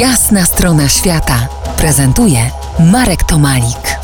Jasna strona świata prezentuje Marek Tomalik.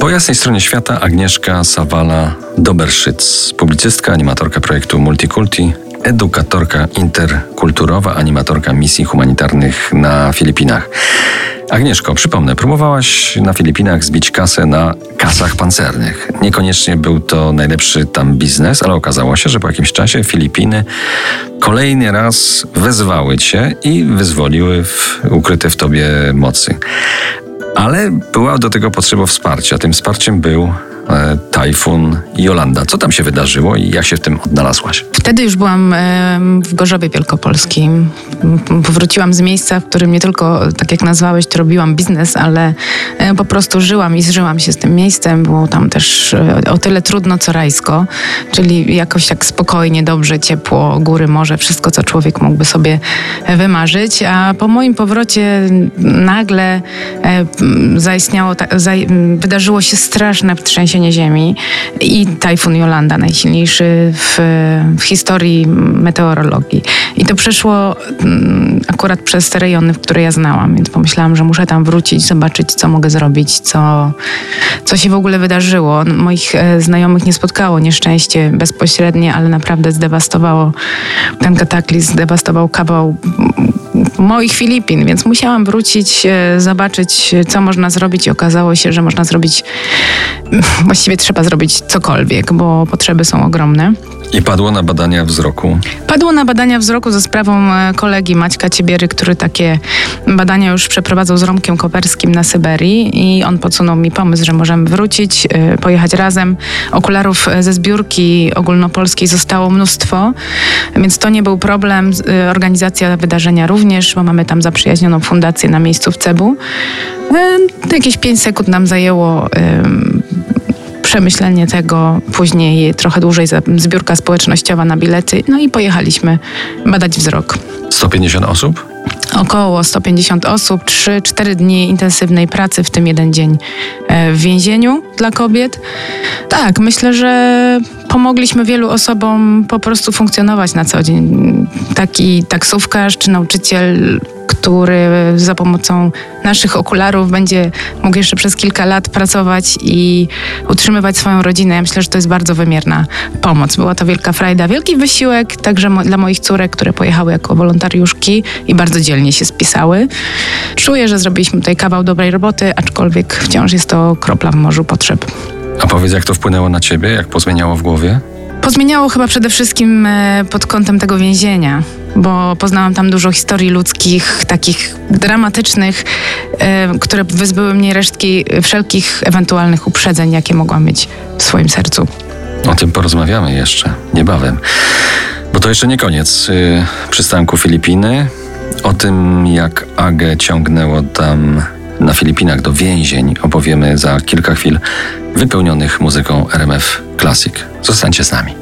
Po jasnej stronie świata Agnieszka Sawala Doberszyc, publicystka, animatorka projektu Multikulti, edukatorka interkulturowa, animatorka misji humanitarnych na Filipinach. Agnieszko, przypomnę, próbowałaś na Filipinach zbić kasę na kasach pancernych. Niekoniecznie był to najlepszy tam biznes, ale okazało się, że po jakimś czasie Filipiny kolejny raz wezwały cię i wyzwoliły w ukryte w tobie mocy. Ale była do tego potrzeba wsparcia. Tym wsparciem był tajfun Jolanda. Co tam się wydarzyło i jak się w tym odnalazłaś? Wtedy już byłam w Gorzowie Wielkopolskim. Powróciłam z miejsca, w którym nie tylko, tak jak nazwałeś, to robiłam biznes, ale e, po prostu żyłam i zżyłam się z tym miejscem. Było tam też e, o tyle trudno, co rajsko, czyli jakoś tak spokojnie, dobrze, ciepło, góry, morze, wszystko, co człowiek mógłby sobie wymarzyć. A po moim powrocie nagle zaistniało, wydarzyło się straszne trzęsienie trzęsienie ziemi i tajfun Jolanda, najsilniejszy w, w historii meteorologii. I to przeszło mm, akurat przez te rejony, które ja znałam, więc pomyślałam, że muszę tam wrócić, zobaczyć, co mogę zrobić, co, co się w ogóle wydarzyło. Moich e, znajomych nie spotkało nieszczęście bezpośrednie, ale naprawdę zdewastowało ten kataklizm, zdewastował kawał moich Filipin, więc musiałam wrócić, e, zobaczyć, co można zrobić i okazało się, że można zrobić, właściwie trzeba zrobić cokolwiek, bo potrzeby są ogromne. I padło na badania wzroku? Padło na badania wzroku za sprawą e, kolegi Maćka Ciebiery, który takie badania już przeprowadzał z Romkiem Koperskim na Syberii i on podsunął mi pomysł, że możemy wrócić, e, pojechać razem. Okularów ze zbiórki ogólnopolskiej zostało mnóstwo, więc to nie był problem. Organizacja wydarzenia również, bo mamy tam zaprzyjaźnioną fundację na miejscu w Cebu. E, jakieś 5 sekund nam zajęło przemyślenie tego, później trochę dłużej zbiórka społecznościowa na bilety, no i pojechaliśmy badać wzrok. 150 osób? Około 150 osób, 3-4 dni intensywnej pracy, w tym jeden dzień e, w więzieniu dla kobiet. Tak, myślę, że pomogliśmy wielu osobom po prostu funkcjonować na co dzień. Taki taksówkarz czy nauczyciel który za pomocą naszych okularów będzie mógł jeszcze przez kilka lat pracować i utrzymywać swoją rodzinę. Ja myślę, że to jest bardzo wymierna pomoc. Była to wielka frajda, wielki wysiłek także mo dla moich córek, które pojechały jako wolontariuszki i bardzo dzielnie się spisały. Czuję, że zrobiliśmy tutaj kawał dobrej roboty, aczkolwiek wciąż jest to kropla w morzu potrzeb. A powiedz, jak to wpłynęło na ciebie? Jak pozmieniało w głowie? Pozmieniało chyba przede wszystkim e, pod kątem tego więzienia, bo poznałam tam dużo historii ludzkich, takich dramatycznych, e, które wyzbyły mnie resztki wszelkich ewentualnych uprzedzeń, jakie mogłam mieć w swoim sercu. O tym porozmawiamy jeszcze niebawem. Bo to jeszcze nie koniec y, przystanku Filipiny. O tym, jak Agę ciągnęło tam na Filipinach do więzień opowiemy za kilka chwil wypełnionych muzyką RMF Classic. Zostańcie z nami.